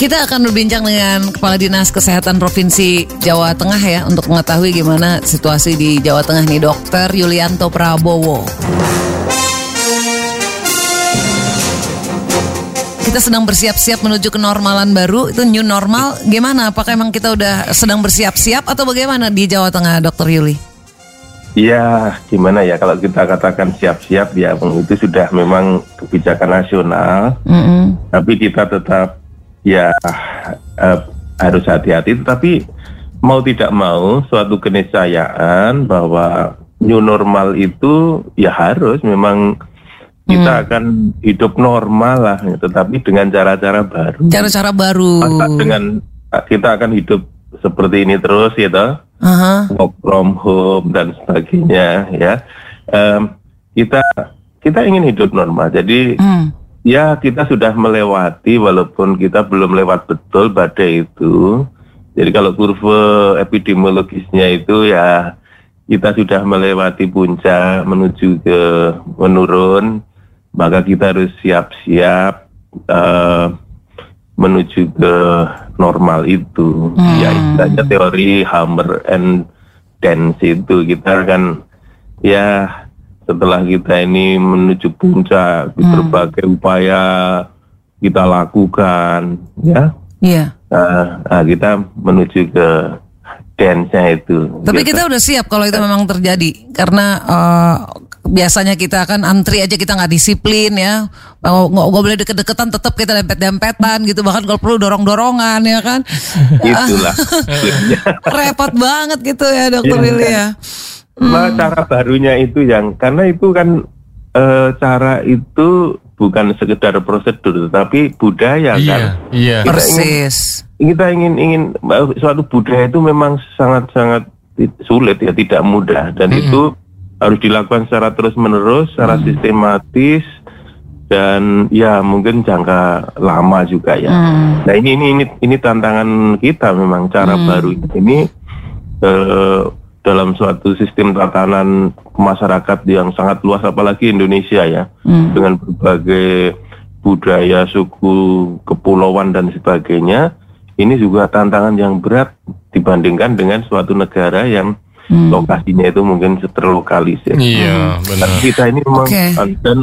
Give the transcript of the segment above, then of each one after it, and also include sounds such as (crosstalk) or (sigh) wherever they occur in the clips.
kita akan berbincang dengan Kepala Dinas Kesehatan Provinsi Jawa Tengah ya untuk mengetahui gimana situasi di Jawa Tengah nih Dokter Yulianto Prabowo. Kita sedang bersiap-siap menuju kenormalan baru itu new normal gimana? Apakah emang kita udah sedang bersiap-siap atau bagaimana di Jawa Tengah Dokter Yuli? Ya, gimana ya kalau kita katakan siap-siap ya itu sudah memang kebijakan nasional, Mm -mm. tapi kita tetap ya eh, harus hati-hati. Tetapi mau tidak mau suatu keniscayaan bahwa new normal itu ya harus memang kita akan hidup normal lah, tetapi dengan cara-cara baru. Cara-cara baru. Masa dengan kita akan hidup seperti ini terus ya toh? Aha. work from home dan sebagainya ya Em, kita kita ingin hidup normal jadi Hmm. Ya kita sudah melewati walaupun kita belum lewat betul badai itu. Jadi kalau kurva epidemiologisnya itu ya kita sudah melewati puncak menuju ke menurun. Maka kita harus siap-siap eh, menuju ke normal itu. Ya istilahnya teori hammer and dance itu. Kita kan ya setelah kita ini menuju puncak berbagai upaya kita lakukan ya. Iya. Nah, nah, kita menuju ke dance-nya itu. Tapi Gitu. kita udah siap kalau itu memang terjadi karena eh, biasanya kita akan antri aja kita nggak disiplin ya. Nggak nggak boleh deket-deketan tetap kita dempet-dempetan gitu. Bahkan kalau perlu dorong-dorongan ya kan. Itulah. (laughs) Repot banget gitu ya dokter Iya. Willy ya Nah, cara barunya itu yang karena itu kan eh, cara itu bukan sekedar prosedur tapi budaya kan? Iya, iya. Kita persis. kita ingin ingin suatu budaya itu memang sangat sangat sulit ya tidak mudah. Dan itu harus dilakukan secara terus menerus secara sistematis dan ya mungkin jangka lama juga ya. Nah ini ini ini ini tantangan kita memang cara baru ini eh, dalam suatu sistem tatanan masyarakat yang sangat luas apalagi Indonesia ya dengan berbagai budaya suku kepulauan dan sebagainya ini juga tantangan yang berat dibandingkan dengan suatu negara yang lokasinya itu mungkin terlokalisir. Iya, benar. Tapi kita ini memang Oke. dan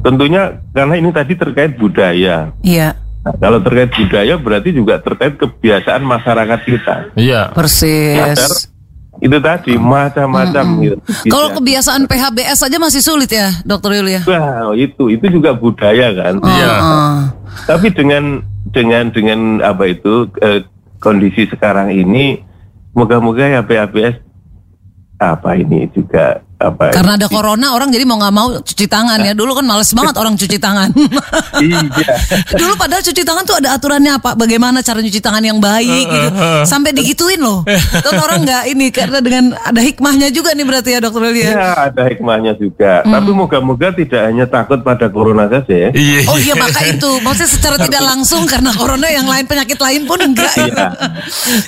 tentunya karena ini tadi terkait budaya. iya Nah, kalau terkait budaya berarti juga terkait kebiasaan masyarakat kita. Iya. persis Itu tadi macam-macam gitu. kalau kebiasaan PHBS aja masih sulit ya dokter ya Wah, itu itu juga budaya kan. Iya. Heeh. Tapi dengan dengan dengan apa itu eh, kondisi sekarang ini moga-moga ya PABS apa ini juga apa karena ada corona orang jadi mau nggak mau cuci tangan ya dulu kan males banget orang cuci tangan (laughs) iya Dulu padahal cuci tangan tuh ada aturannya apa? Bagaimana cara cuci tangan yang baik gitu. Sampai digituin loh. Kan orang nggak ini karena dengan ada hikmahnya juga nih berarti ya dokter Lia. Ya, ada hikmahnya juga. Tapi moga-moga tidak hanya takut pada corona saja ya. Iya. Oh iya maka itu maksudnya secara tidak langsung karena corona yang lain penyakit lain pun enggak. Iya.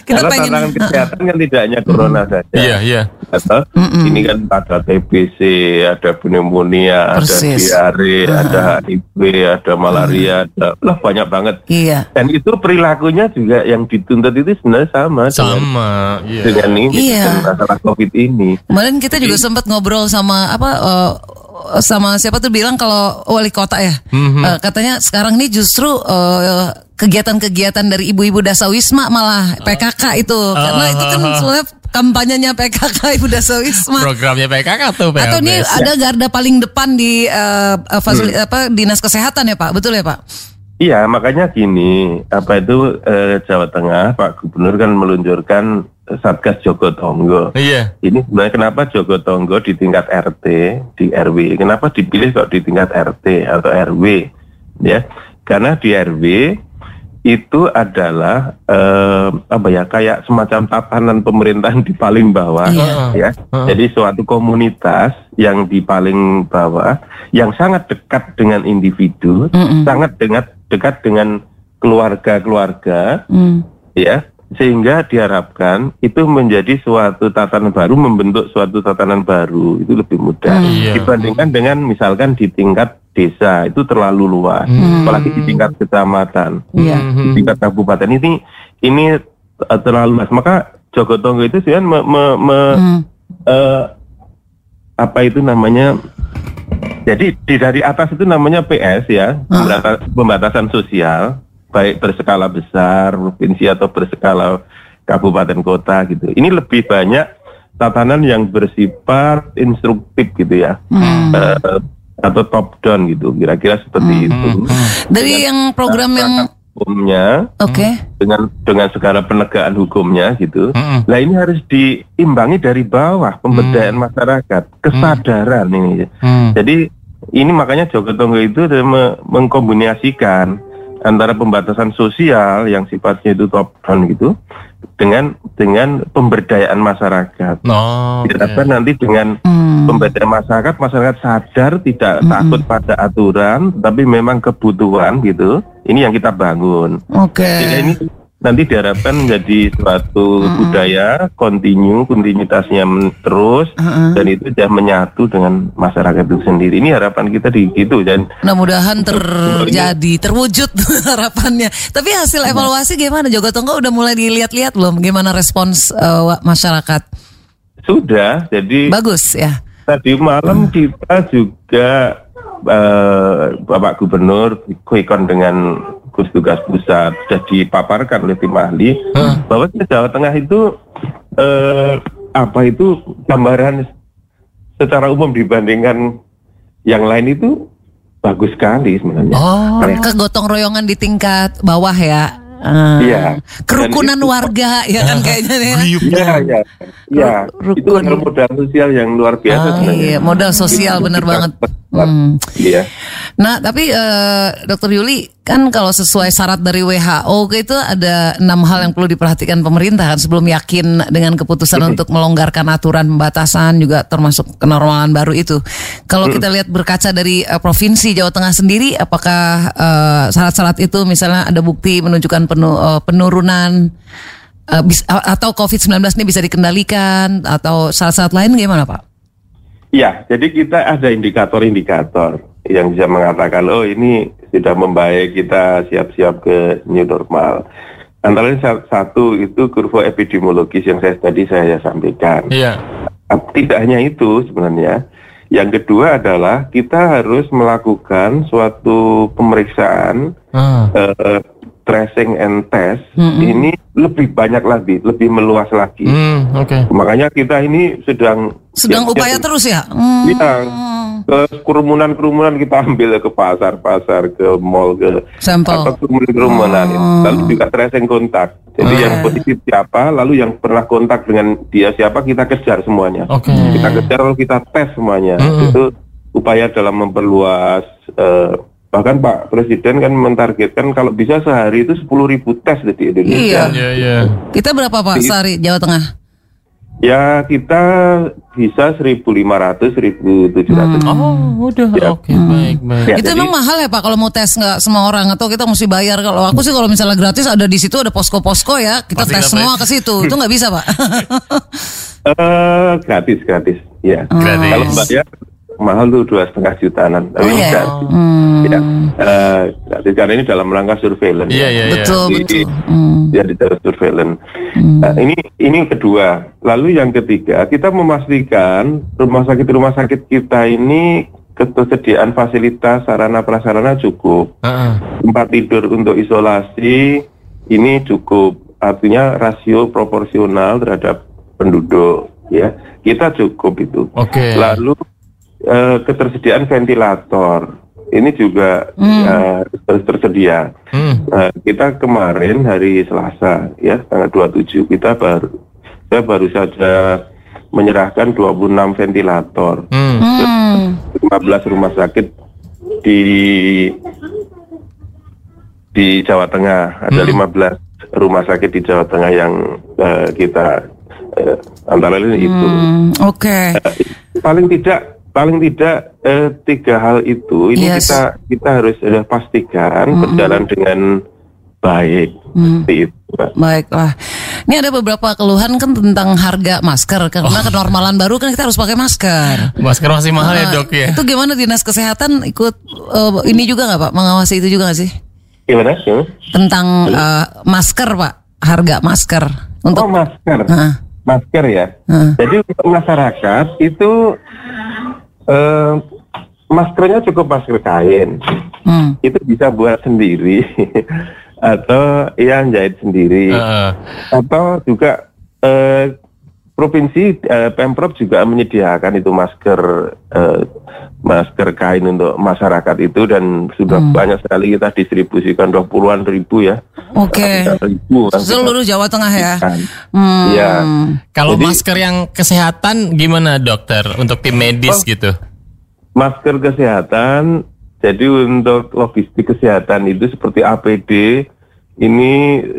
Kita Karena pengen tantangan kesehatan kan tidak hanya corona saja. Iya, iya. Atau ini kan ada TBC, ada pneumonia, Persis. ada diare, ada HIV, ada malaria, ada lah banyak banget. Iya. Dan itu perilakunya juga yang dituntut itu sebenarnya sama, dengan, Sama. Iya. dengan ini Iya. dengan masalah COVID ini. Kemarin kita juga sempat ngobrol sama apa eh, sama siapa tuh bilang kalau wali kota ya. Eh, katanya sekarang ini justru eh, kegiatan-kegiatan dari ibu-ibu dasawisma malah PKK itu. Karena itu kan sebenarnya kampanyenya PKK Ibu Dasawisma. Programnya PKK tuh Atau ini PLBS. ada garda paling depan di eh, eh, fasili- apa dinas kesehatan ya Pak, betul ya Pak? Iya, makanya gini, apa itu eh, Jawa Tengah, Pak Gubernur kan meluncurkan Satgas Joko Tonggo. Iya. Ini sebenarnya kenapa Joko Tonggo di tingkat RT, di RW? Kenapa dipilih kok di tingkat RT atau RW? Ya, karena di RW itu adalah eh, apa ya kayak semacam tatanan pemerintahan di paling bawah Iya. ya. Jadi suatu komunitas yang di paling bawah yang sangat dekat dengan individu, Mm-mm. sangat dekat dekat dengan keluarga-keluarga Hmm. ya sehingga diharapkan itu menjadi suatu tatanan baru membentuk suatu tatanan baru itu lebih mudah Iya. dibandingkan dengan misalkan di tingkat desa itu terlalu luas, apalagi di tingkat kecamatan, Iya. di tingkat kabupaten ini ini eh, terlalu luas. Maka Jogotongo itu sebenarnya me, me- me- Hmm. eh, apa itu namanya? Jadi di dari atas itu namanya PS ya, pembatasan, pembatasan sosial, baik berskala besar, provinsi atau berskala kabupaten kota gitu. Ini lebih banyak tatanan yang bersifat instruktif gitu ya, Eh, atau top down gitu, kira-kira seperti itu. Dari yang program yang Hukumnya oke. dengan dengan segala penegakan hukumnya gitu. Mm-mm. Nah ini harus diimbangi dari bawah pemberdayaan masyarakat, kesadaran ini. Hmm. Jadi ini makanya Jogotongo itu adalah me- mengkombinasikan antara pembatasan sosial yang sifatnya itu top down gitu dengan dengan pemberdayaan masyarakat. No. oke. Diharapkan nanti dengan Hmm. pemberdayaan masyarakat, masyarakat sadar tidak takut pada aturan, tapi memang kebutuhan gitu. Ini yang kita bangun. Oke. Sehingga ini nanti diharapkan menjadi suatu budaya kontinu, kontinuitasnya terus Heeh. dan itu sudah menyatu dengan masyarakat itu sendiri. Ini harapan kita di gitu dan Mudah-mudahan terjadi, terwujud (laughs) harapannya. Tapi hasil evaluasi gimana? Jogotongo udah mulai dilihat-lihat belum? Gimana respons wa- masyarakat? sudah. Jadi Bagus ya. tadi malam kita juga eh, Bapak Gubernur Kuikon dengan Gugus Tugas Pusat sudah dipaparkan oleh tim ahli bahwa di Jawa Tengah itu eh, apa itu gambaran secara umum dibandingkan yang lain itu bagus sekali sebenarnya. Oh, kegotong royongan di tingkat bawah ya. Eh, Iya. Kerukunan itu- warga ya kan kayaknya ya. Iya, iya, iya. Itu adalah modal sosial yang luar biasa Ah, sebenarnya. iya, modal sosial benar kita banget. Hmm. Iya. Nah, tapi eh, Dokter Yuli kan kalau sesuai syarat dari WHO itu ada enam hal yang perlu diperhatikan pemerintah kan sebelum yakin dengan keputusan untuk melonggarkan aturan pembatasan juga termasuk kenormalan baru itu. Kalau kita lihat berkaca dari eh, provinsi Jawa Tengah sendiri, apakah eh, syarat-syarat itu misalnya ada bukti menunjukkan penu- eh, penurunan eh, bis- atau COVID-19 ini bisa dikendalikan atau syarat-syarat lain gimana Pak? Ya, jadi kita ada indikator-indikator yang bisa mengatakan, oh ini sudah membaik, kita siap-siap ke new normal. Antara lain sa- satu itu kurva epidemiologis yang saya tadi saya sampaikan. Iya. Ah, Tidak hanya itu sebenarnya. Yang kedua adalah kita harus melakukan suatu pemeriksaan Ah. eh, tracing and test. Mm-mm. Ini lebih banyak lagi, lebih meluas lagi. Hmm, oke. Makanya kita ini sedang Sedang siap-siap upaya terus ya? Hmm. Iya. ke kerumunan-kerumunan kita ambil ke pasar-pasar, ke mall, ke Sampel. atau kerumunan-kerumunan. Oh. Lalu juga tracing kontak. Jadi Oke. yang positif siapa, lalu yang pernah kontak dengan dia siapa kita kejar semuanya. Oke. Kita kejar lalu kita tes semuanya. Mm-mm. Itu upaya dalam memperluas. eh, bahkan Pak Presiden kan mentargetkan kalau bisa sehari itu 10.000 ribu tes di Indonesia. Iya. Iya, iya. Kita berapa Pak sehari Jawa Tengah? Ya kita bisa 1.500, 1.700. Oh, udah. Ya. Oke, baik, baik. Ya, itu jadi- emang mahal ya Pak kalau mau tes nggak semua orang atau kita mesti bayar? Kalau aku sih kalau misalnya gratis ada di situ ada posko-posko ya kita Pasti tes semua ke situ itu nggak bisa Pak? (laughs) Eh gratis gratis ya. Gratis. Kalau bayar mahal tuh dua setengah jutaan. Tapi Oh, iya. gratis. Hmm, Ya. Eh, gratis karena ini dalam rangka surveillance. Iya, iya, iya. betul Di- betul. Hmm. Ya di dalam surveillance. Nah, ini ini kedua. Lalu yang ketiga kita memastikan rumah sakit rumah sakit kita ini ketersediaan fasilitas sarana prasarana cukup. Ah, ah. tempat tidur untuk isolasi ini cukup artinya rasio proporsional terhadap penduduk ya kita cukup itu Oke. lalu eh, ketersediaan ventilator ini juga eh, terus tersedia Hmm. Nah, kita kemarin hari Selasa ya tanggal 27 kita baru saya baru saja menyerahkan 26 ventilator Hmm. Hmm. 15 rumah sakit di di Jawa Tengah ada 15 rumah sakit di Jawa Tengah yang eh, kita eh, antara lain itu Hmm, Oke. paling tidak paling tidak eh, tiga hal itu ini Yes. kita kita harus eh, pastikan berjalan dengan baik Hmm. seperti itu Mbak. Baiklah. Ini ada beberapa keluhan kan tentang harga masker karena Oh. kenormalan baru kan kita harus pakai masker. Masker masih mahal ya Nah, dok ya? Itu gimana dinas kesehatan ikut eh, ini juga nggak pak mengawasi itu juga nggak sih Gimana? Gimana? tentang eh, masker pak harga masker untuk Oh masker, Heeh. masker ya. Heeh. Jadi untuk masyarakat itu eh, maskernya cukup masker kain. Hmm. Itu bisa buat sendiri (laughs) atau yang jahit sendiri Heeh. atau juga eh, provinsi eh, pemprov juga menyediakan itu masker eh, masker kain untuk masyarakat itu dan sudah banyak sekali kita distribusikan dua puluhan ribu ya. Oke. Kita Seluruh Jawa Tengah ya. Hmm. Iya. Kalau Jadi- masker yang kesehatan gimana dokter untuk tim medis Oh. gitu? masker kesehatan jadi untuk logistik kesehatan itu seperti APD ini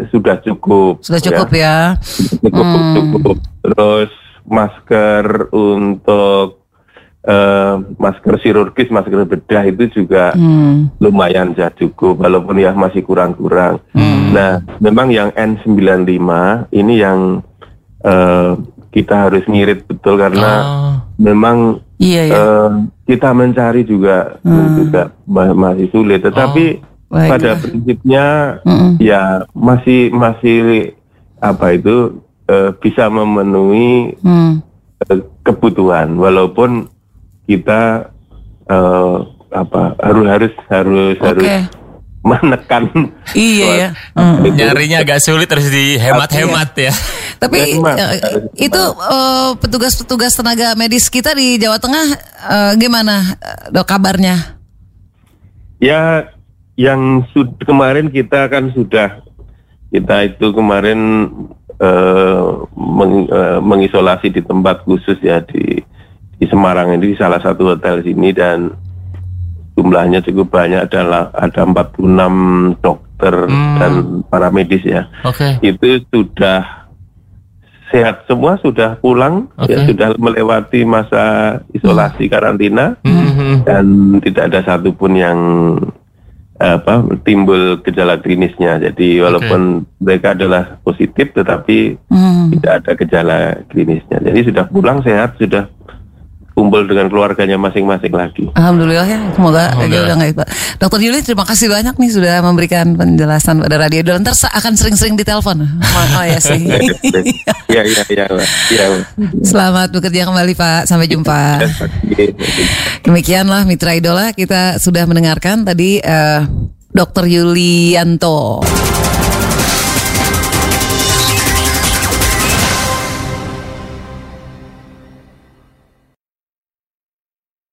sudah cukup Sudah cukup ya. cukup cukup terus masker untuk eh, masker chirurgis masker bedah itu juga Hmm. lumayan sudah cukup walaupun ya masih kurang-kurang nah memang yang N95 ini yang eh, kita harus ngirit betul karena Oh. memang Iya ya. Eh, kita mencari juga juga ma- masih sulit tetapi baiklah. pada prinsipnya Mm-mm. ya masih masih apa itu eh, bisa memenuhi Hmm. eh, kebutuhan walaupun kita eh, apa harus harus harus Oke. harus menekan Iya ya. (laughs) Hmm. Hmm. Nyarinya agak sulit harus dihemat-hemat ya. Tapi Hemat, itu eh, petugas-petugas tenaga medis kita di Jawa Tengah eh, gimana dok kabarnya? Ya, yang kemarin kita kan sudah kita itu kemarin eh, meng- eh, mengisolasi di tempat khusus ya di di Semarang ini di salah satu hotel sini dan jumlahnya cukup banyak adalah ada 46 dokter Hmm. dan para medis ya. Oke. Itu sudah sehat semua sudah pulang ya Oke. sudah melewati masa isolasi karantina Mhm. dan tidak ada satupun yang apa timbul gejala klinisnya. Jadi walaupun mereka adalah positif, tetapi Hmm. tidak ada gejala klinisnya. Jadi sudah pulang sehat, sudah kumpul dengan keluarganya masing-masing lagi. Alhamdulillah ya, semoga Semoga. dia udah nggak Pak. Dokter Yuli terima kasih banyak nih sudah memberikan penjelasan pada radio. Dan ntar akan sering-sering ditelepon. (laughs) Oh, oh ya sih. Iya iya iya. Iya. Selamat bekerja kembali Pak. Sampai jumpa. Demikianlah Mitra Idola kita sudah mendengarkan tadi eh, Dokter Yulianto.